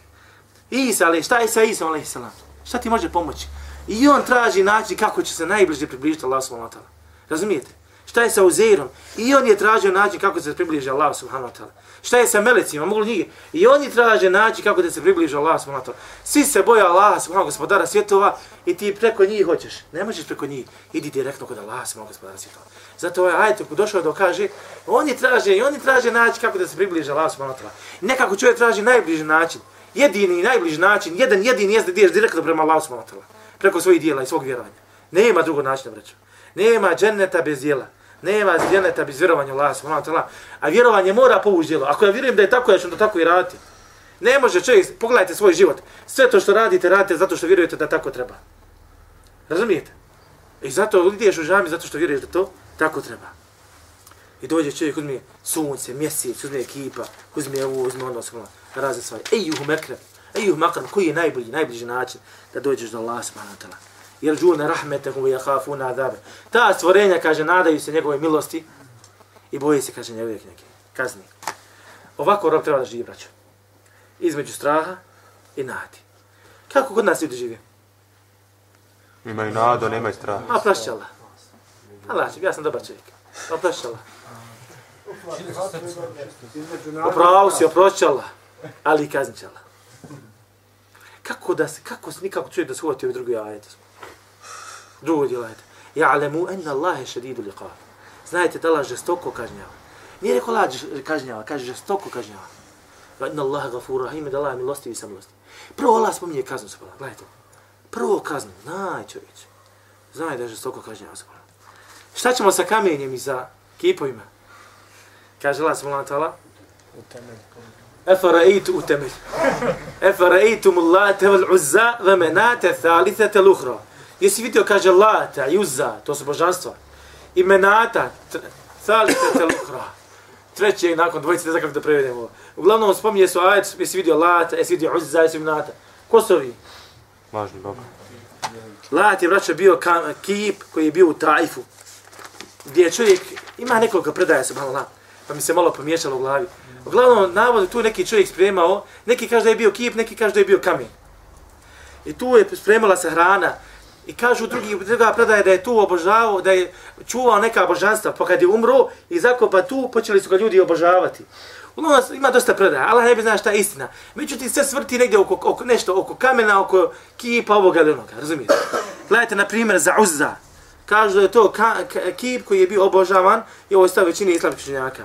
Isa, ali šta je sa Isa, ali salam? Šta ti može pomoći? I on traži način kako će se najbliže približiti Allah subhanahu wa ta'ala. Razumijete? Šta je sa Uzeirom? I on je tražio način kako se približi Allah subhanahu wa ta'ala. Šta je sa melecima? Mogu njih? I oni traže naći kako da se približe Allah subhanahu wa. Svi se boja Allah subhanahu gospodara svjetova i ti preko njih hoćeš. Ne možeš preko njih. Idi direktno kod Allah subhanahu gospodara svjetova. Zato ovaj ajet ko došao da kaže, oni traže i oni traže naći kako da se približe Allah subhanahu wa. Nekako čovjek traži najbliži način jedini i najbliži način, jedan jedini jeste da ideš direktno prema Allahu subhanahu preko svojih dijela i svog vjerovanja. Nema drugog načina, braćo. Nema dženeta bez dijela. Nema dženeta bez vjerovanja Allah subhanahu wa ta'ala. A vjerovanje mora povući djelo. Ako ja vjerujem da je tako, ja ću da tako i raditi. Ne može čovjek, pogledajte svoj život. Sve to što radite, radite zato što vjerujete da tako treba. Razumijete? I zato ideš u žami zato što vjeruješ da to tako treba. I dođe čovjek, uzme sunce, mjesec, uzme ekipa, uzme ovo, uzme ono, ono, razne stvari. Ejuhu mekrem, ejuhu makram, koji je najbolji, najbliži način da dođeš do Allah subhanahu wa ta'ala. Jer džune rahmetehu i jahafuna adabe. Ta stvorenja, kaže, nadaju se njegove milosti i boje se, kaže, njegove knjege. Kazni. Ovako rob treba da živi, braćo. Između straha i nadi. Kako kod nas ljudi živi? Imaju nadu, nemaju straha. Ma plašćala. Allah, ja sam dobar čovjek. Ma plašćala. Upravo si oproćala, ali i kazničala. Kako da se, kako se nikako čuje da se uvati ovaj drugi ajet? Drugo djelo ajet. Ja'lemu enna Allahe šedidu liqa. Znajte da Allah žestoko kažnjava. Nije rekao Allah kažnjava, kaže žestoko kažnjava. Va inna Allahe gafur rahim, da Allah je milostivi sam milosti. Prvo Allah spominje kaznu se gledajte. Prvo kaznu, znaj čovječ. Znaj da je žestoko kažnjava se Šta ćemo sa kamenjem i sa kipovima? Kaže Allah subhanahu wa ta'ala. Efaraitu u temelj. Efaraitu mullate val uzza ve menate thalithete luhra. Jesi vidio, kaže Lata i Uzza, to su božanstva. I menata, thalithete luhra. Treće nakon dvojice, ne znam kako da prevedemo. Uglavnom spominje su ajet, jesi vidio Lata, jesi vidio Uzza, jesi vidio menata. Ko su ovi? Važni Bog. Lat je vraća bio kip koji je bio u Tajfu. Gdje čovjek, ima nekoliko predaja se malo Lat pa mi se malo pomiješalo u glavi. Uglavnom, navod tu neki čovjek spremao, neki kaže da je bio kip, neki kaže da je bio kamen. I tu je spremala se hrana I kažu drugi, druga predaje da je tu obožavao, da je čuvao neka božanstva, pa kad je umro i zakopa tu, počeli su ga ljudi obožavati. Uglavnom ima dosta predaja, Allah ne bi zna šta je istina. Međutim, sve svrti negdje oko, oko nešto, oko kamena, oko kipa ovoga ili onoga, razumijete? Gledajte, na primjer, za Uzza. Kažu da je to ka, ka, kip koji je bio obožavan i ovo je stav većini islamskih činjaka.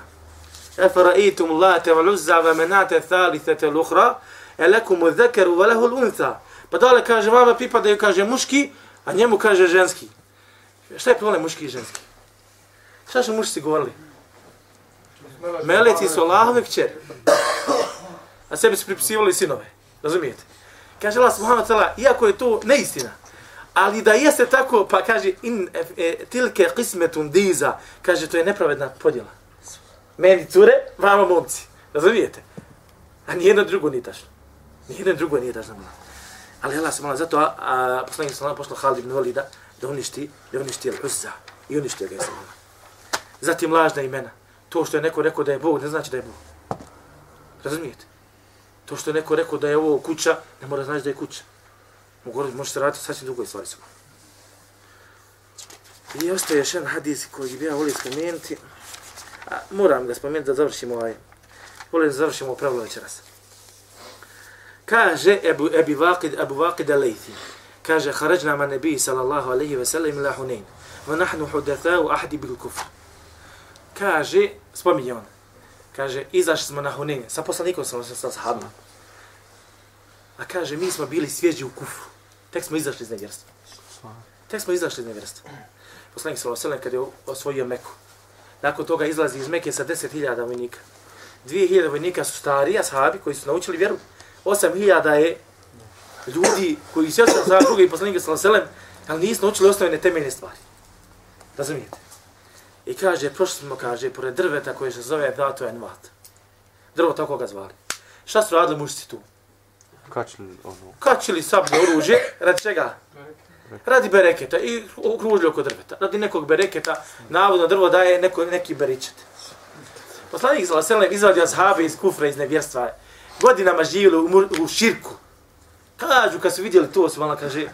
Efaraitum late wal uzza wa menate thalithete l'ukhra, elekum u dhekaru wa lehu l'untha. Pa dole kaže, vama pripadaju, kaže, muški, a njemu kaže ženski. Šta je problem muški i ženski? Šta su mušci govorili? Meleci su Allahove kćeri. A sebi su pripisivali sinove. Razumijete? Kaže Allah subhanahu wa ta'ala, iako je to neistina, ali da jeste tako, pa kaže, in e, e, tilke qismetun diza, kaže, to je nepravedna podjela. Meni cure, vama momci. Razumijete? A nijedno drugo nije tačno. Nijedno drugo nije tačno. Ali Allah subhanahu zato a, a poslanik sallallahu poslao Halid ibn Walida da uništi, da uništi Al-Uzza i uništi ga sallallahu. Zatim lažna imena. To što je neko rekao da je Bog, ne znači da je Bog. Razumijete? To što je neko rekao da je ovo kuća, ne mora znači da je kuća. Mogu može se raditi sasvim drugoj stvari su. I ostaje još jedan hadis koji bi ja volio spomenuti. A, moram ga spomenuti da završimo ovaj. Volim da završimo pravilo večeras. Kaže Ebu, Ebi Vakid, Ebu Vakid al-Laythi. Kaže, harađna ma nebi sallallahu alaihi ve sellem ila Hunayn, Va nahnu hudathau ahdi bil kufr. Kaže, spominje on. Kaže, izašli smo na Hunain. Sa poslanikom sam sa sahabom. A kaže, mi smo bili svježi u kufru. Tek smo izašli iz nevjerstva. Tek smo izašli iz nevjerstva. Poslanik sallallahu alaihi kad je osvojio Meku. Nakon toga izlazi iz Mekke sa 10.000 vojnika. 2.000 vojnika su stari ashabi koji su naučili vjeru. 8.000 je ljudi koji sve su za drugi poslanike sallallahu ali nisu naučili osnovne temeljne stvari. Razumijete? I kaže, prošli smo, kaže, pored drveta koje se zove Dato Envat. Drvo tako ga zvali. Šta su radili mušci tu? Kačili ono... Kačili sablje oružje, radi čega? Radi bereketa i okružili oko drveta. Radi nekog bereketa, navodno drvo daje neko, neki beričet. Poslanik Zalaselem izvadio ashabe iz kufra, iz nevjerstva. Godinama živjeli u, u širku. Kažu, kad su vidjeli to, su malo kaže,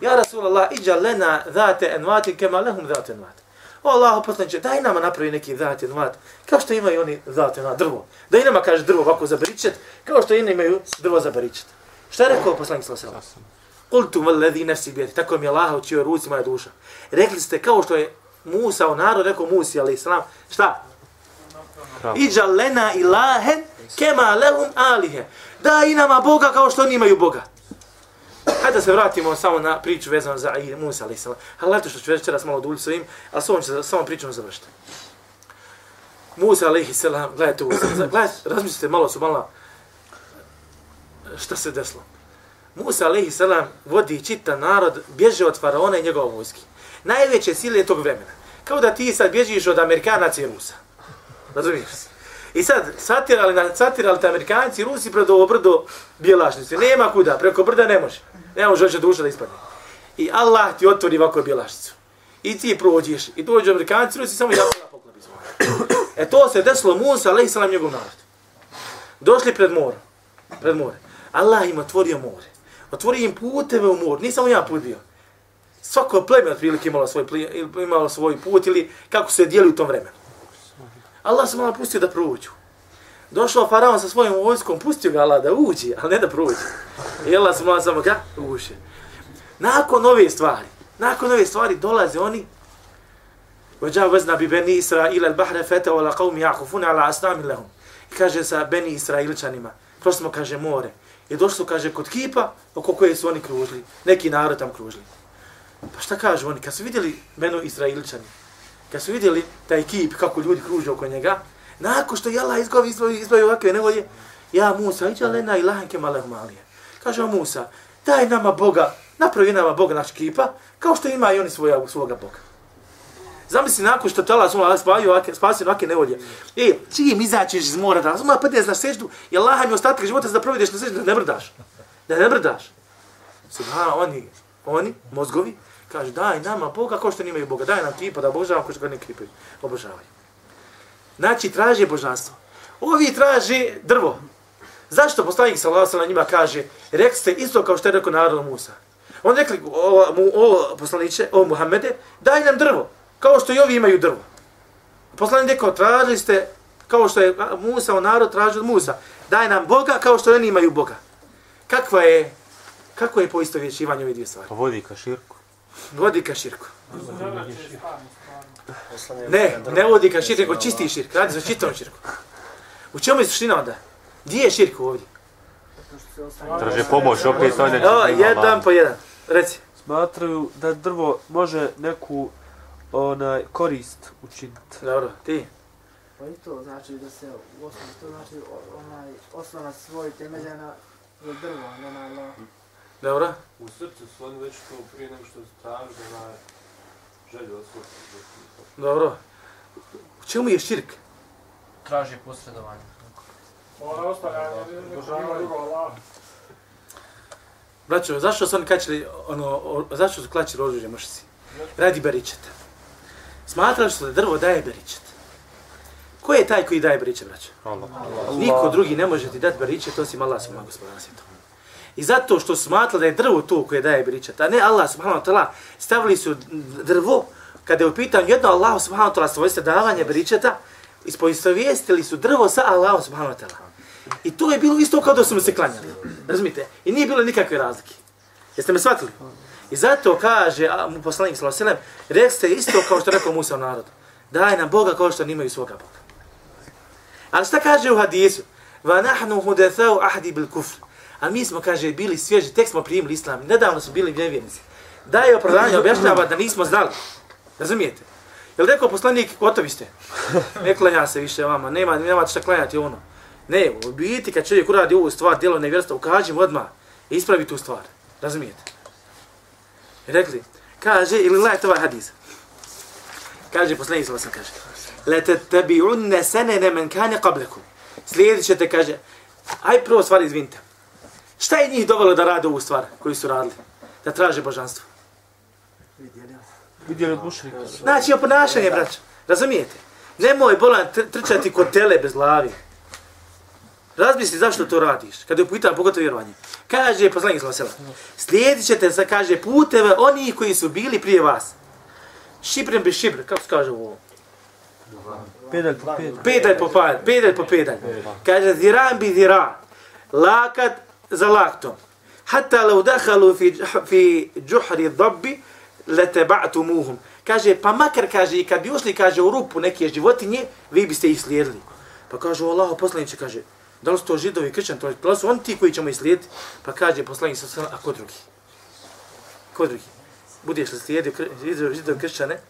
Ja Rasulallah, iđa lena dhate envati kema lehum dhate envati. O Allah, poslanče, daj nama napravi neki dhate envat, kao što imaju oni dhate envat, drvo. Da i nama kaže drvo ovako za beričet, kao što oni imaju drvo za beričet. Šta je rekao poslanik Zalaselem? Kultu vel ledhi nefsi bijeti, tako mi je Allah učio ruci moja duša. Rekli ste kao što je Musa u narod rekao Musi, ali islam, šta? Iđa lena ilahen kema lehum alihe. Da i nama Boga kao što oni imaju Boga. Hajde se vratimo samo na priču vezanu za Musa, ali islam. Ali što ću večeras malo dulj svojim, ali s ovom ću samo pričom završiti. Musa, alaihi salam, gledajte ovo, gledajte, razmislite malo su malo šta se desilo. Musa alaihi salam vodi čita narod, bježe od faraona i njegova vojski. Najveće sile tog vremena. Kao da ti sad bježiš od Amerikanaca i Rusa. Razumiješ se? I sad, satirali, satirali te Amerikanci i Rusi pred ovo brdo bjelašnice. Nema kuda, preko brda ne može. Ne može hoće duša da ispadne. I Allah ti otvori ovako bjelašnicu. I ti prođeš. I dođu Amerikanci i Rusi samo jako na poklopi E to se desilo Musa, alaihi salam, njegov narod. Došli pred more. Pred more. Allah im otvorio more Otvorio im puteve u mor, nisam ja put bio. Svako pleme otprilike imalo svoj, imalo svoj put ili kako se dijeli u tom vremenu. Allah se malo pustio da prođu. Došao faraon sa svojim vojskom, pustio ga Allah da uđe, ali ne da prođe. I Allah se malo samo ga uše. Nakon ove stvari, nakon ove stvari dolaze oni وجاوزنا ببني إسرائيل البحر فتولى قوم يعكفون على أصنام لهم. kaže sa Beni Israilčanima, prosto smo kaže more, I došli su, kaže, kod kipa, oko koje su oni kružili. Neki narod tam kružili. Pa šta kažu oni? Kad su vidjeli menu Israilčani, Kad su vidjeli taj kip, kako ljudi kruže oko njega, nakon što je Allah izgovi, izgovi, izbavi ovakve nevolje, ja Musa, iđa lena i lahanke male humalije. Kaže Musa, daj nama Boga, napravi nama Boga naš kipa, kao što ima i oni svoja, svoga Boga. Zamisli nakon što tela suma spavio ovake, spasio ovake nevolje. E, čim izaćeš iz mora, da zuma padeš na seždu, je Allah mi ostatak života da provedeš na seždu, da ne brdaš. Da ne brdaš. Subhana, oni, oni, mozgovi, kaže, daj nama Boga kao što nimaju Boga, daj nam kipa da obožavamo kao što ga ne kipa obožavaju. Znači, traže božanstvo. Ovi traže drvo. Zašto poslanik sallallahu alejhi njima kaže, rekli ste isto kao što je rekao narod Musa. On rekli, o, mu, o poslaniće, o Muhammede, daj nam drvo, kao što i ovi imaju drvo. Poslanik rekao, tražili ste, kao što je Musa, o narod tražio od Musa, daj nam Boga kao što oni imaju Boga. Kakva je, kako je poisto vječivanje ove dvije stvari? Pa vodi ka širku. Vodi ka širku. Ne, ne vodi ka širku, nego čisti širk. Radi se o čistom širku. U čemu je suština onda? Gdje je širk ovdje? Traže pomoć, opet on neće Evo, njima jedan po jedan. Reci. Smatraju da drvo može neku onaj korist učiniti. Dobro, ti. Pa i to znači da se u osnovi, to znači onaj osnova svoj temelja na drvo, ne na Allah. Dobro. U srcu su oni već to prije nego što traži da na želju osvrtu. Dobro. U čemu je širk? Traži posredovanje. Ona ostavljanje, nema drugo Allah. Braćo, zašto su oni kačili, ono, o, zašto su klačili oružje mršci? Radi beričeta. Smatrali su da drvo daje beričet. Ko je taj koji daje beričet, braćo? Allah. Niko drugi ne može ti dati beričet, osim Allah subhanahu gospodara svijetom. I zato što smatla da je drvo to koje daje beričet, a ne Allah subhanahu wa ta'ala, stavili su drvo, kada je u pitanju jedno Allah subhanahu wa ta'ala svojstvo davanja beričeta, ispoistovijestili su drvo sa Allah subhanahu wa ta'ala. I to je bilo isto kao da su mu se klanjali. Razumite? I nije bilo nikakve razlike. Jeste me shvatili? I zato kaže a, mu poslanik sallallahu alejhi ve sellem, rekste isto kao što rekao Musa narodu. Daj nam Boga kao što nemaju imaju svoga Boga. Ali šta kaže u hadisu? Va nahnu hudathau ahdi bil kufr. A mi smo, kaže, bili svježi, tek smo primili islam, nedavno smo bili nevjernici. Daje opravdanje, objašnjava da nismo znali. Razumijete? Jel rekao poslanik, gotovi ste? Ne klanja se više vama, nema, nema šta klanjati ono. Ne, u biti kad čovjek uradi ovu stvar, djelo nevjerstva, ukaži mu odmah, ispravi tu stvar. Razumijete? I rekli, kaže, ili gledajte ovaj hadis. Kaže, poslanik sam kaže, lete tebi unne sene ne men kane qablekum. Slijedit ćete, kaže, aj prvo stvar izvinite. Šta je njih dovelo da rade ovu stvar koju su radili? Da traže božanstvo. Vidjeli. Od mušrika. Znači, oponašanje, braćo. Razumijete? Nemoj bolan tr trčati kod tele bez glavi. Razmisli zašto to radiš, kada je upita pogotovo vjerovanje. Kaže poslanik ve sellem, slijedit ćete sa kaže puteve onih koji su bili prije vas. Šibrem bi šibr, kako se kaže ovo? Pedalj po pedalj. Pedalj po pedalj, pedalj po pedalj. Kaže ziran bi ziran, lakat za laktom. Hatta lau dahalu fi, fi džuhri dhabbi, leteba'tumuhum. Kaže, pa makar, kaže, i kad bi ušli, kaže, u rupu neke životinje, vi biste ih slijedili. Pa kaže, Allah, poslaniče, kaže, da li su to židovi kršćani, to pa da li su oni ti koji ćemo ih slijediti? Pa kaže, poslanik sa a ko drugi? Ko drugi? Budeš li slijedio židovi, židovi kršćane,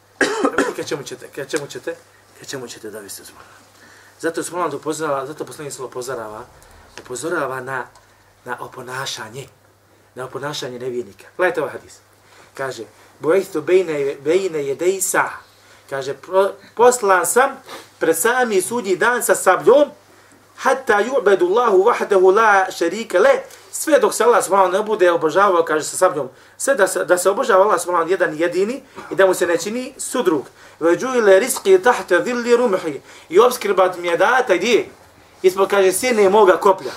kad čemu ćete, kad čemu ćete, kad čemu ćete da vi se zbog. Zato smo nam upozorava, zato poslanik se upozorava, upozorava na, na oponašanje, na oponašanje nevjernika. Gledajte ovaj hadis. Kaže, bojihtu bejne, bejne jedej sa. Kaže, pro, poslan sam pred sami sudnji dan sa sabljom, hatta yu'badu Allahu wahdahu la sharika le, sve dok se Allah subhanahu ne bude obožavao, kaže sa sabljom, sve da se, da se obožava Allah subhanahu jedan jedini i da mu se ne čini sudrug. Veđuile riski tahte dhilli rumhi. I obskrbat mi je data gdje? Ispod kaže sjene moga koplja.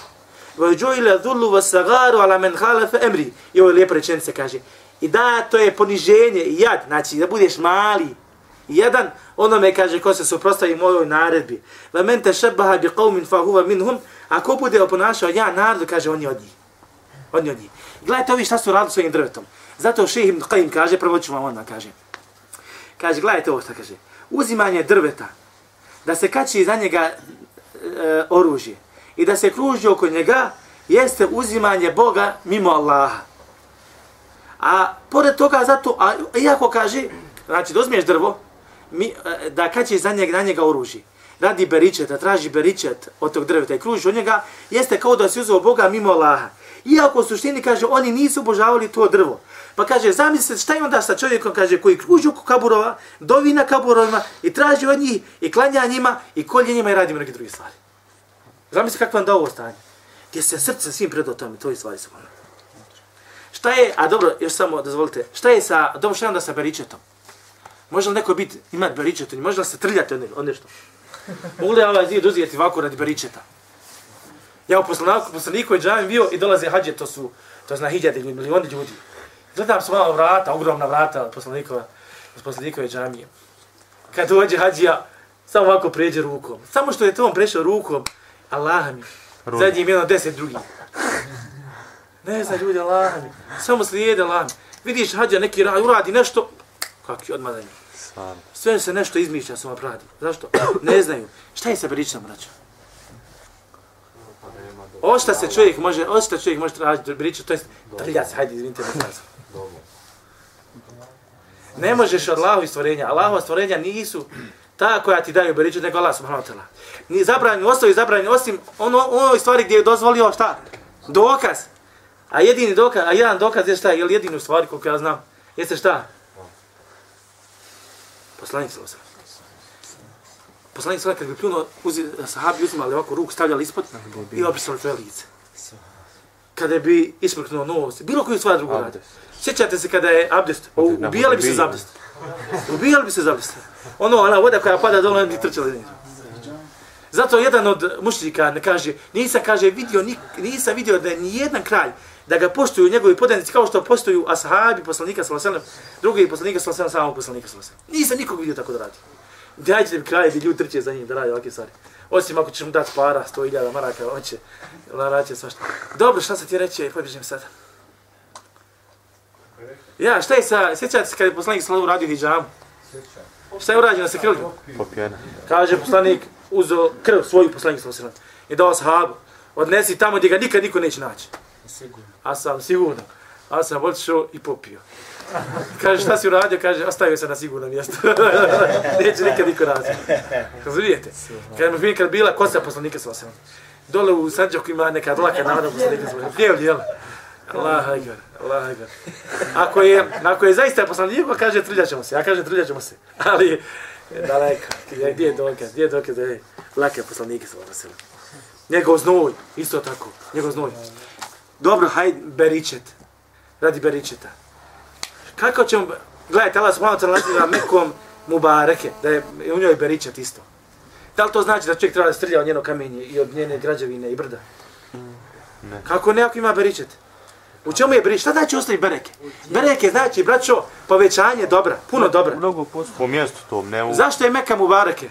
Veđuile dhullu vasagaru ala men halefe emri. I ovo je lijepo rečenice kaže. I da, to je poniženje i jad, znači da budeš mali. Jedan, onome kaže ko se suprostavi mojoj naredbi. Va men te šebaha bi qavmin fa huva minhum. Ako bude oponašao ja narodu, kaže on je od njih. On je od njih. Gledajte ovi šta su radili svojim drvetom. Zato šehi ibn Qaim kaže, prvo ću vam onda kaže. Kaže, gledajte ovo šta kaže. Uzimanje drveta, da se kači za njega e, oružje i da se kruži oko njega, jeste uzimanje Boga mimo Allaha. A pored toga zato, a iako kaže, znači da uzmiješ drvo, mi, e, da kači za njega, na njega oružje, radi beričet, da traži beričet od tog drveta i kruži od njega, jeste kao da se uzeo Boga mimo Allaha. Iako u suštini, kaže, oni nisu obožavali to drvo. Pa kaže, zamislite šta je onda sa čovjekom, kaže, koji kruži oko kaburova, dovi na kaburovima i traži od njih i klanja njima i kolje njima i radi mnogi drugi stvari. Zamislite kako vam da ovo stanje. Gdje se srce svim predo tome, to je stvari sa. Ono. Šta je, a dobro, još samo dozvolite, šta je sa, dobro šta je onda sa beričetom? Može li neko biti, imati beričet, može li se trljati od, od nešto? Mogu li ovaj zid uzijeti ovako radi beričeta? Ja u poslaniku, poslaniku je džavim bio i dolaze hađe, to su, to zna hiljade ljudi, milioni ljudi. Gledam su malo vrata, ogromna vrata od poslanikova, od poslanikove džamije. Kad dođe hađija, samo ovako pređe rukom. Samo što je to on prešao rukom, Allah mi, Ruke. zadnji im jedno deset drugih. Ne zna ljudi, Allah mi, samo slijede Allah mi. Vidiš hađija neki rad, uradi nešto, kakvi odmah za njim. Sve se nešto izmišlja, samo radi. Zašto? Ne znaju. Šta je sa beričnom, braćo? Ošta se čovjek može, ošta čovjek može tražiti beriču, to jest trlja se, hajde, izvinite na kazu. Ne možeš od Allahovi stvorenja. Allahova stvorenja nisu ta koja ti daju beriču, nego Allah subhanahu wa ta'ala. Ni zabranjeno, ostaju zabranjeno, osim ono, ono stvari gdje je dozvolio šta? Dokaz. A jedini dokaz, a jedan dokaz je šta, je li jedinu stvari koliko ja znam, jeste šta? Poslanik sallallahu alejhi ve sellem. Poslanik sallallahu kad bi pljunuo, uzi, sahabi uzimali ovako ruku, stavljali ispod i obrisali svoje lice. Kada bi ismrknuo nos, bilo koju stvar drugu radi. Sjećate se kada je abdest, ubijali bi se za abdest. Ubijali bi se za abdest. Ono, ona voda koja pada dole, bi trčali. nisu. Zato jedan od mušnika ne kaže, nisam kaže vidio, nik, nisam vidio da je ni jedan kralj da ga poštuju njegovi podanici kao što poštuju ashabi poslanika sallallahu alejhi ve sellem, drugi poslanika sallallahu alejhi ve sellem, samog poslanika sallallahu alejhi ve sellem. Nisam nikog vidio tako da radi. Dajte mi kralj da ljudi trče za njim da radi ovakve stvari. Osim ako ćeš mu dati para, 100.000 maraka, on će, on će svašta. Dobro, šta se ti reći, pobježim sad. Ja, šta je sa, sjećate se kada je poslanik sallallahu radio hijjamu? Šta je urađeno sa krvlju? Popijena. Kaže poslanik, uzeo krv svoju poslanik ve sellem i dao sahabu. Odnesi tamo gdje ga nikad niko neće naći. A sam sigurno. A sam otišao i popio. Kaže, šta si uradio? Kaže, ostavio se na sigurno mjesto. neće nikad niko naći. Razumijete? Kad mi kad bila kosa poslanika ve sellem. Dole u Sanđaku ima neka dlaka naroda poslanika sallallahu alejhi ve sellem. Lijel, Allah akbar, Allah akbar. Ako je, ako je zaista poslanik, kaže trljat ćemo se. Ja kažem trljat ćemo se. Ali, daleko. Gdje gdje je dokaz? Gdje je dokaz da je lake poslanike sallallahu alejhi ve sellem. Njegov znoj, isto tako. Njegov znoj. Dobro, hajde, beričet. Radi beričeta. Kako ćemo, gledajte, Allah subhanahu wa ta'ala naziva Mekom Mubareke, da je u njoj beričet isto. Da li to znači da čovjek treba da strlja od njeno kamenje i od njene građevine i brda? Ne. Kako ne ako ima beričet? U čemu je beričet? Šta znači ostavi bereke? Bereke znači, braćo, povećanje dobra, puno dobra. Mnogo posla. Po mjestu tom, ne u... Zašto je Meka Mubareke?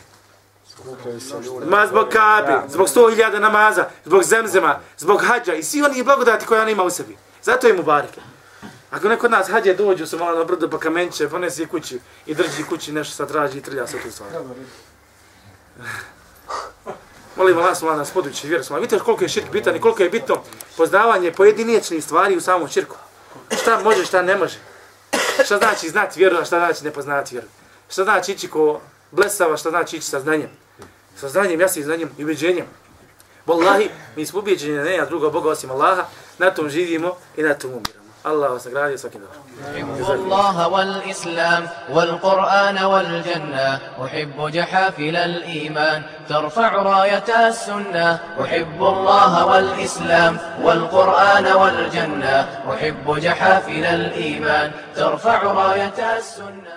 Ma zbog Kabe, zbog sto hiljada namaza, zbog zemzema, zbog hađa i svi oni blagodati koje on ima u sebi. Zato je Mubareke. Ako neko od nas hađe dođu se malo na brdo pa kamenče, ponesi kući i drži kući nešto sad traži i trlja sve tu stvar. Molim Allah subhanahu nas podući vjeru subhanahu. Vidite koliko je širk bitan i koliko je bitno poznavanje pojedinečnih stvari u samom širku. Šta može, šta ne može. Šta znači znati vjeru, a šta znači ne poznati vjeru. Šta znači ići ko blesava, šta znači ići sa znanjem. Sa znanjem, jasnim znanjem i ubeđenjem. Wallahi, mi smo ubeđeni da a drugo Boga osim Allaha, na tom živimo i na tom umiramo. Allah vas nagradio svakim dobrom. أحب الله والإسلام والقرآن والجنة أحب جحافل الإيمان ترفع راية السنة أحب الله والإسلام والقرآن والجنة أحب جحافل الإيمان ترفع راية السنة